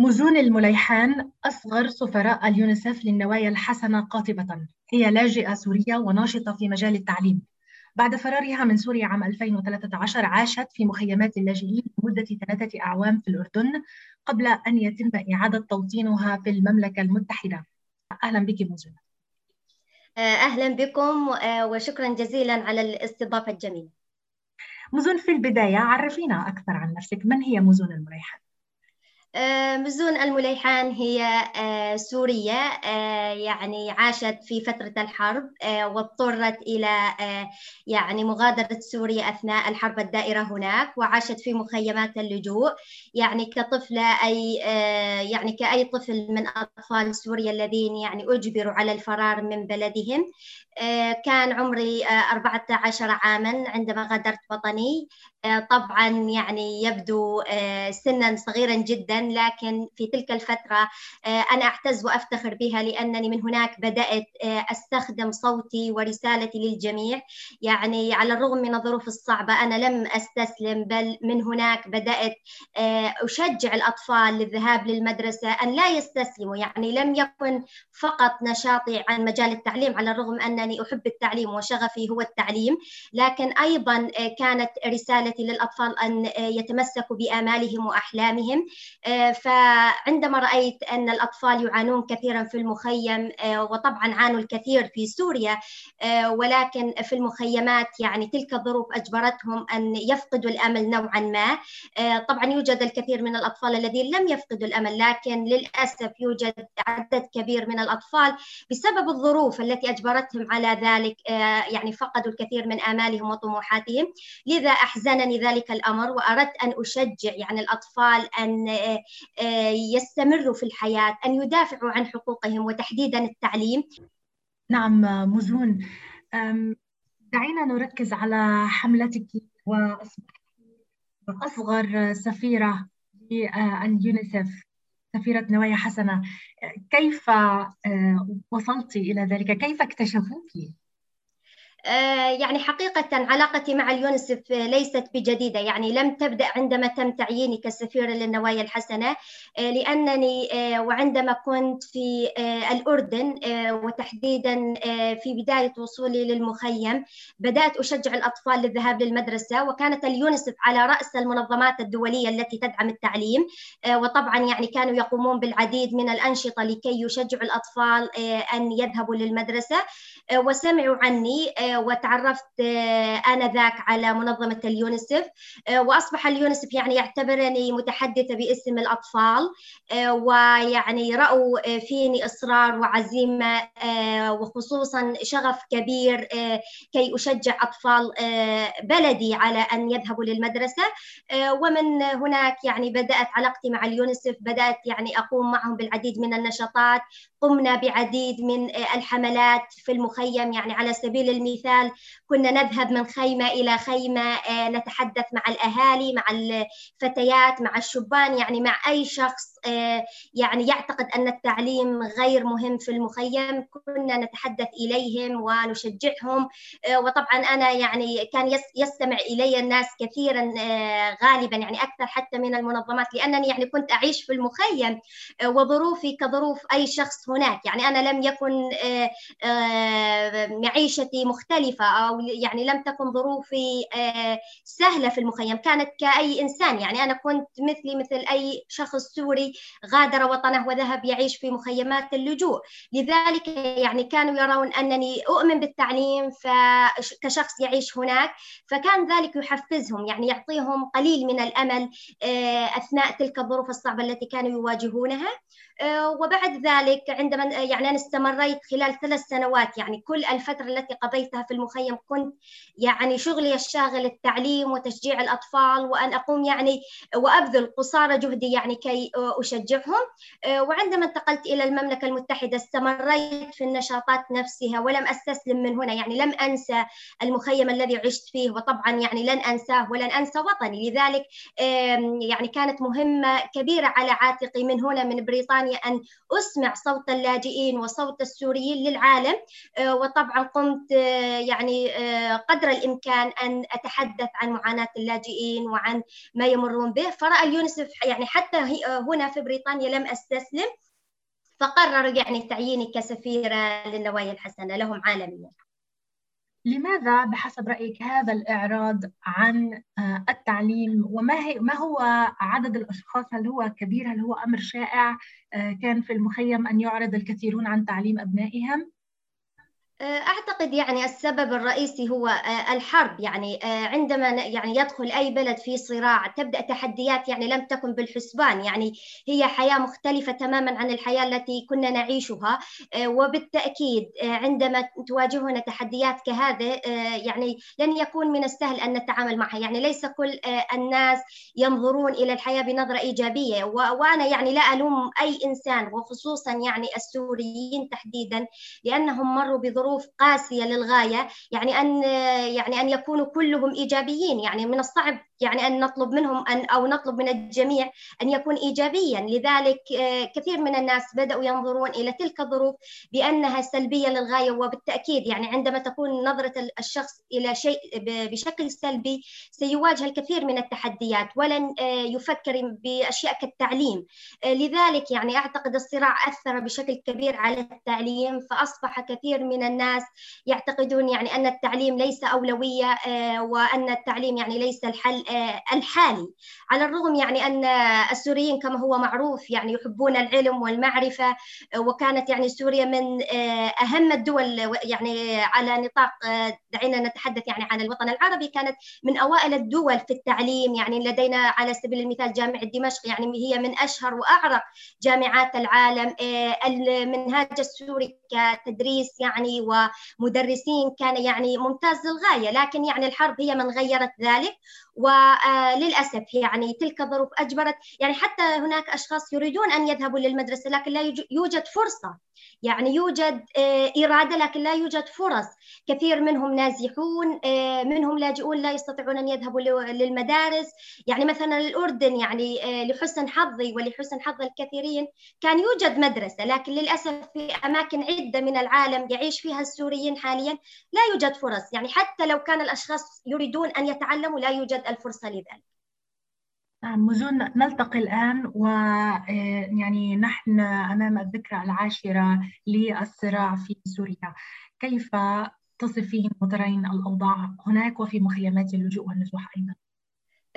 مزون المليحان أصغر سفراء اليونسف للنوايا الحسنة قاطبة. هي لاجئة سورية وناشطة في مجال التعليم. بعد فرارها من سوريا عام 2013 عاشت في مخيمات اللاجئين لمدة ثلاثة أعوام في الأردن قبل أن يتم إعادة توطينها في المملكة المتحدة. أهلا بك مزون. أهلا بكم وشكرا جزيلا على الاستضافة الجميلة. مزون في البداية عرفينا أكثر عن نفسك. من هي مزون المريحان؟ آه، مزون المليحان هي آه، سورية آه، يعني عاشت في فترة الحرب واضطرت إلى يعني مغادرة سوريا أثناء الحرب الدائرة هناك وعاشت في مخيمات اللجوء. يعني كطفلة أي يعني كأي طفل من أطفال سوريا الذين يعني أجبروا على الفرار من بلدهم. كان عمري 14 عاما عندما غادرت وطني. طبعا يعني يبدو سنا صغيرا جدا لكن في تلك الفترة أنا أعتز وأفتخر بها لأنني من هناك بدأت أستخدم صوتي ورسالتي للجميع. يعني على الرغم من الظروف الصعبة أنا لم أستسلم بل من هناك بدأت أشجع الأطفال للذهاب للمدرسة أن لا يستسلموا. يعني لم يكن فقط نشاطي عن مجال التعليم على الرغم أنني أحب التعليم وشغفي هو التعليم لكن أيضا كانت رسالتي للأطفال أن يتمسكوا بآمالهم وأحلامهم. فعندما رأيت أن الأطفال يعانون كثيرا في المخيم وطبعا عانوا الكثير في سوريا ولكن في المخيمات يعني تلك الظروف أجبرتهم أن يفقدوا الأمل نوعا ما. طبعا يوجد الكثير من الأطفال الذين لم يفقدوا الأمل لكن للأسف يوجد عدد كبير من الأطفال بسبب الظروف التي أجبرتهم على ذلك يعني فقدوا الكثير من آمالهم وطموحاتهم. لذا أحزنني ذلك الأمر وأردت أن أشجع يعني الأطفال أن يستمروا في الحياة أن يدافعوا عن حقوقهم وتحديدا التعليم نعم مزون دعينا نركز على حملتك وأصغر سفيرة لليونيسف سفيرة نوايا حسنة كيف وصلت إلى ذلك؟ كيف اكتشفوك؟ آه، يعني حقيقة علاقتي مع اليونسف ليست بجديدة يعني لم تبدأ عندما تم تعييني كسفيرة للنوايا الحسنة آه، لأنني آه، وعندما كنت في الأردن وتحديدا في بداية وصولي للمخيم بدأت أشجع الأطفال للذهاب للمدرسة وكانت اليونسف على رأس المنظمات الدولية التي تدعم التعليم وطبعا يعني كانوا يقومون بالعديد من الأنشطة لكي يشجعوا الأطفال أن يذهبوا للمدرسة وسمعوا عني وتعرفت آنذاك على منظمة اليونسف وأصبح اليونسف يعني يعتبرني متحدثة باسم الأطفال. ويعني رأوا فيني إصرار وعزيمة وخصوصا شغف كبير كي أشجع أطفال بلدي على أن يذهبوا للمدرسة. ومن هناك يعني بدأت علاقتي مع اليونسف بدأت يعني أقوم معهم بالعديد من النشاطات. قمنا بعديد من الحملات في المخيم يعني على سبيل المثال كنا نذهب من خيمة إلى خيمة آه، نتحدث مع الأهالي مع الفتيات مع الشبان يعني مع أي شخص يعني يعتقد أن التعليم غير مهم في المخيم. كنا نتحدث إليهم ونشجعهم آه، وطبعا أنا يعني كان يستمع إلي الناس كثيرا غالبا يعني أكثر حتى من المنظمات لأنني يعني كنت أعيش في المخيم وظروفي كظروف أي شخص هناك. يعني أنا لم يكن معيشتي مختلفة أو يعني لم تكن ظروفي آه، سهلة في المخيم. كانت كأي إنسان يعني أنا كنت مثلي مثل أي شخص سوري غادر وطنه وذهب يعيش في مخيمات اللجوء. لذلك يعني كانوا يرون أنني أؤمن بالتعليم كشخص يعيش هناك فكان ذلك يحفزهم يعني يعطيهم قليل من الأمل آه، أثناء تلك الظروف الصعبة التي كانوا يواجهونها. آه، وبعد ذلك عندما يعني أنا استمريت خلال ثلاث سنوات يعني كل الفترة التي قضيتها في المخيم كنت يعني شغلي الشاغل التعليم وتشجيع الأطفال وأن أقوم يعني وأبذل قصارى جهدي يعني كي أشجعهم. آه، وعندما انتقلت إلى المملكة المتحدة استمريت في النشاطات نفسها ولم أستسلم من هنا يعني لم أنسى المخيم الذي عشت فيه وطبعا يعني لن أنساه ولن أنسى وطني. لذلك يعني كانت مهمة كبيرة على عاتقي من هنا من بريطانيا أن أسمع صوت اللاجئين وصوت السوريين للعالم. آه، وطبعا قمت آه، يعني قدر الإمكان أن أتحدث عن معاناة اللاجئين وعن ما يمرون به. فرأى اليونسف يعني حتى هنا في بريطانيا لم أستسلم فقرر يعني تعييني كسفيرة للنوايا الحسنة لهم عالميا. لماذا بحسب رأيك هذا الإعراض عن آه، التعليم؟ وما هي ما هو عدد الأشخاص؟ هل هو كبير؟ هل هو أمر شائع؟ آه، كان في المخيم أن يعرض الكثيرون عن تعليم أبنائهم؟ أعتقد يعني السبب الرئيسي هو آه، الحرب. يعني آه، عندما يعني يدخل أي بلد في صراع تبدأ تحديات يعني لم تكن بالحسبان. يعني هي حياة مختلفة تماما عن الحياة التي كنا نعيشها. آه، وبالتأكيد عندما تواجهنا تحديات كهذه يعني لن يكون من السهل أن نتعامل معها. يعني ليس كل الناس ينظرون إلى الحياة بنظرة إيجابية. وأنا يعني لا ألوم أي إنسان وخصوصا يعني السوريين تحديدا لأنهم مروا بظروف ظروف قاسية للغاية يعني أن يعني أن يكونوا كلهم إيجابيين يعني من الصعب يعني أن نطلب منهم ان أو نطلب من الجميع أن يكون ايجابيا. لذلك آه، كثير من الناس بدأوا ينظرون إلى تلك الظروف بأنها سلبية للغاية وبالتأكيد يعني عندما تكون نظرة الشخص إلى شيء بشكل سلبي سيواجه الكثير من التحديات ولن آه، يفكر بأشياء كالتعليم. آه، لذلك يعني أعتقد الصراع أثر بشكل كبير على التعليم فأصبح كثير من الناس يعتقدون يعني أن التعليم ليس أولوية وأن التعليم يعني ليس الحل. الحالي. على الرغم يعني أن السوريين كما هو معروف يعني يحبون العلم والمعرفة آه، وكانت يعني سوريا من آه، أهم الدول يعني على نطاق دعينا نتحدث يعني عن الوطن العربي كانت من أوائل الدول في التعليم. يعني لدينا على سبيل المثال جامعة دمشق يعني هي من أشهر وأعرق جامعات العالم. المنهاج السوري كتدريس يعني ومدرسين كان يعني ممتاز للغاية لكن يعني الحرب هي من غيرت ذلك. وللأسف يعني تلك الظروف أجبرت يعني حتى هناك أشخاص يريدون أن يذهبوا للمدرسة لكن لا يوجد فرصة يعني يوجد آه، إرادة لكن لا يوجد فرص. كثير منهم نازحون آه، منهم لاجئون لا يستطيعون أن يذهبوا للمدارس. يعني مثلا الأردن يعني آه، لحسن حظي ولحسن حظ الكثيرين كان يوجد مدرسة لكن للأسف في أماكن عدة من العالم يعيش فيها السوريين حاليا لا يوجد فرص. يعني حتى لو كان الأشخاص يريدون أن يتعلموا لا يوجد الفرصة لذلك. نعم مزون نلتقي الآن ويعني نحن أمام الذكرى العاشرة للصراع في سوريا كيف تصفين وترين الأوضاع هناك وفي مخيمات اللجوء والنزوح أيضا؟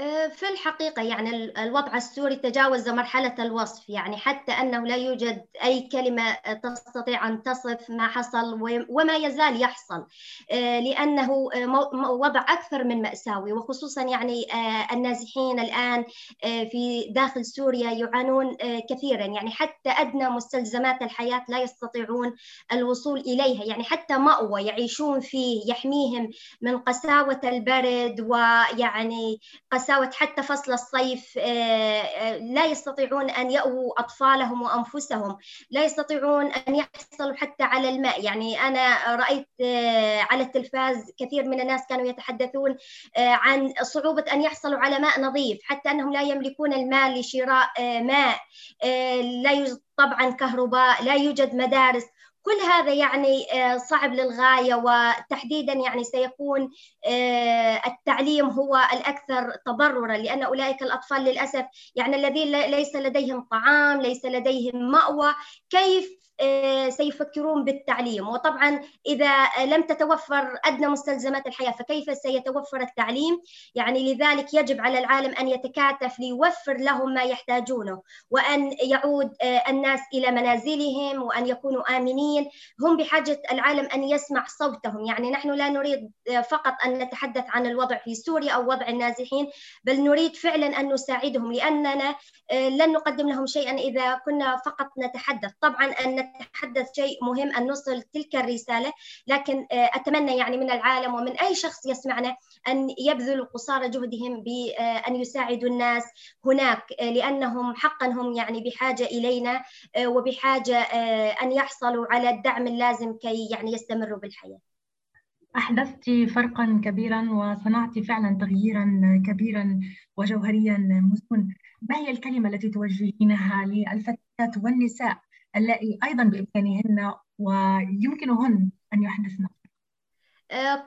آه، في الحقيقة يعني الوضع السوري تجاوز مرحلة الوصف يعني حتى أنه لا يوجد أي كلمة تستطيع أن تصف ما حصل وما يزال يحصل آه، لأنه آه، وضع أكثر من مأساوي وخصوصا يعني النازحين الآن في داخل سوريا يعانون كثيرا يعني حتى أدنى مستلزمات الحياة لا يستطيعون الوصول إليها يعني حتى مأوى يعيشون فيه يحميهم من قساوة البرد ويعني قساوة قساوة حتى فصل الصيف آه، آه، لا يستطيعون أن يأووا أطفالهم وأنفسهم لا يستطيعون أن يحصلوا حتى على الماء. يعني أنا رأيت آه، على التلفاز كثير من الناس كانوا يتحدثون عن صعوبة أن يحصلوا على ماء نظيف حتى أنهم لا يملكون المال لشراء ماء لا يوجد طبعا كهرباء لا يوجد مدارس. كل هذا يعني آه، صعب للغاية وتحديدا يعني سيكون آه، التعليم هو الأكثر تضررا لأن أولئك الأطفال للأسف يعني الذين ليس لديهم طعام ليس لديهم مأوى. كيف سيفكرون بالتعليم. وطبعا إذا لم تتوفر أدنى مستلزمات الحياة فكيف سيتوفر التعليم؟ يعني لذلك يجب على العالم أن يتكاتف ليوفر لهم ما يحتاجونه وأن يعود آه، الناس إلى منازلهم وأن يكونوا آمنين. هم بحاجة العالم أن يسمع صوتهم. يعني نحن لا نريد آه، فقط أن نتحدث عن الوضع في سوريا أو وضع النازحين بل نريد فعلا أن نساعدهم لأننا لن نقدم لهم شيئا إذا كنا فقط نتحدث. طبعا أن نتحدث شيء مهم أن نوصل تلك الرسالة لكن آه، أتمنى يعني من العالم ومن أي شخص يسمعنا أن يبذلوا قصارى جهدهم بأن يساعدوا الناس هناك آه، لأنهم حقا هم يعني بحاجة إلينا آه، وبحاجة أن يحصلوا على الدعم اللازم كي يعني يستمروا بالحياة. أحدثت فرقا كبيرا وصنعت فعلا تغييرا كبيرا وجوهريا مسكون ما هي الكلمة التي توجهينها للفتيات والنساء؟ اللائي أيضا بإمكانهن ويمكنهن أن يحدثن.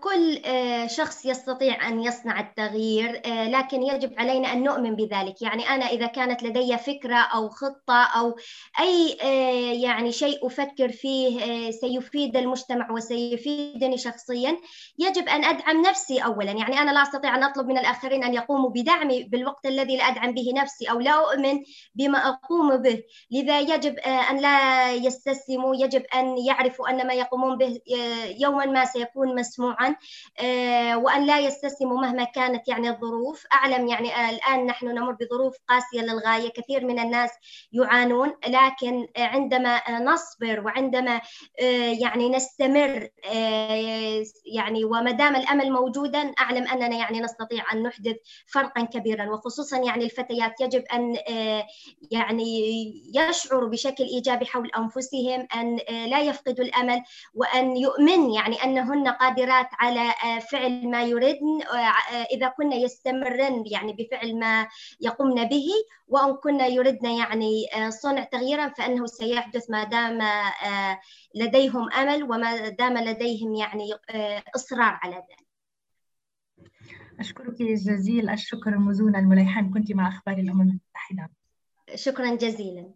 كل آه، شخص يستطيع أن يصنع التغيير آه، لكن يجب علينا أن نؤمن بذلك. يعني أنا إذا كانت لدي فكرة أو خطة أو أي يعني شيء أفكر فيه سيفيد المجتمع وسيفيدني شخصيا يجب أن أدعم نفسي أولا. يعني أنا لا أستطيع أن أطلب من الآخرين أن يقوموا بدعمي بالوقت الذي لا أدعم به نفسي أو لا أؤمن بما أقوم به. لذا يجب أن لا يستسلموا يجب أن يعرفوا أن ما يقومون به يوما ما سيكون مسؤول مسموعا آه، وأن لا يستسلموا مهما كانت يعني الظروف. أعلم يعني آه، الآن نحن نمر بظروف قاسية للغاية. كثير من الناس يعانون لكن عندما نصبر وعندما آه، يعني نستمر يعني وما دام الأمل موجودا أعلم أننا يعني نستطيع أن نحدث فرقا كبيرا. وخصوصا يعني الفتيات يجب أن يعني يشعروا بشكل إيجابي حول أنفسهم أن لا يفقدوا الأمل وأن يؤمن يعني أنهن قادرات قادرات على آه، فعل ما يردن آه، آه، إذا كنا يستمرن يعني بفعل ما يقومن به وأن كنا يردن يعني صنع تغييرا فإنه سيحدث ما دام لديهم أمل وما دام لديهم يعني إصرار على ذلك. أشكرك جزيل الشكر مزون المليحان كنت مع أخبار الأمم المتحدة. شكرا جزيلا.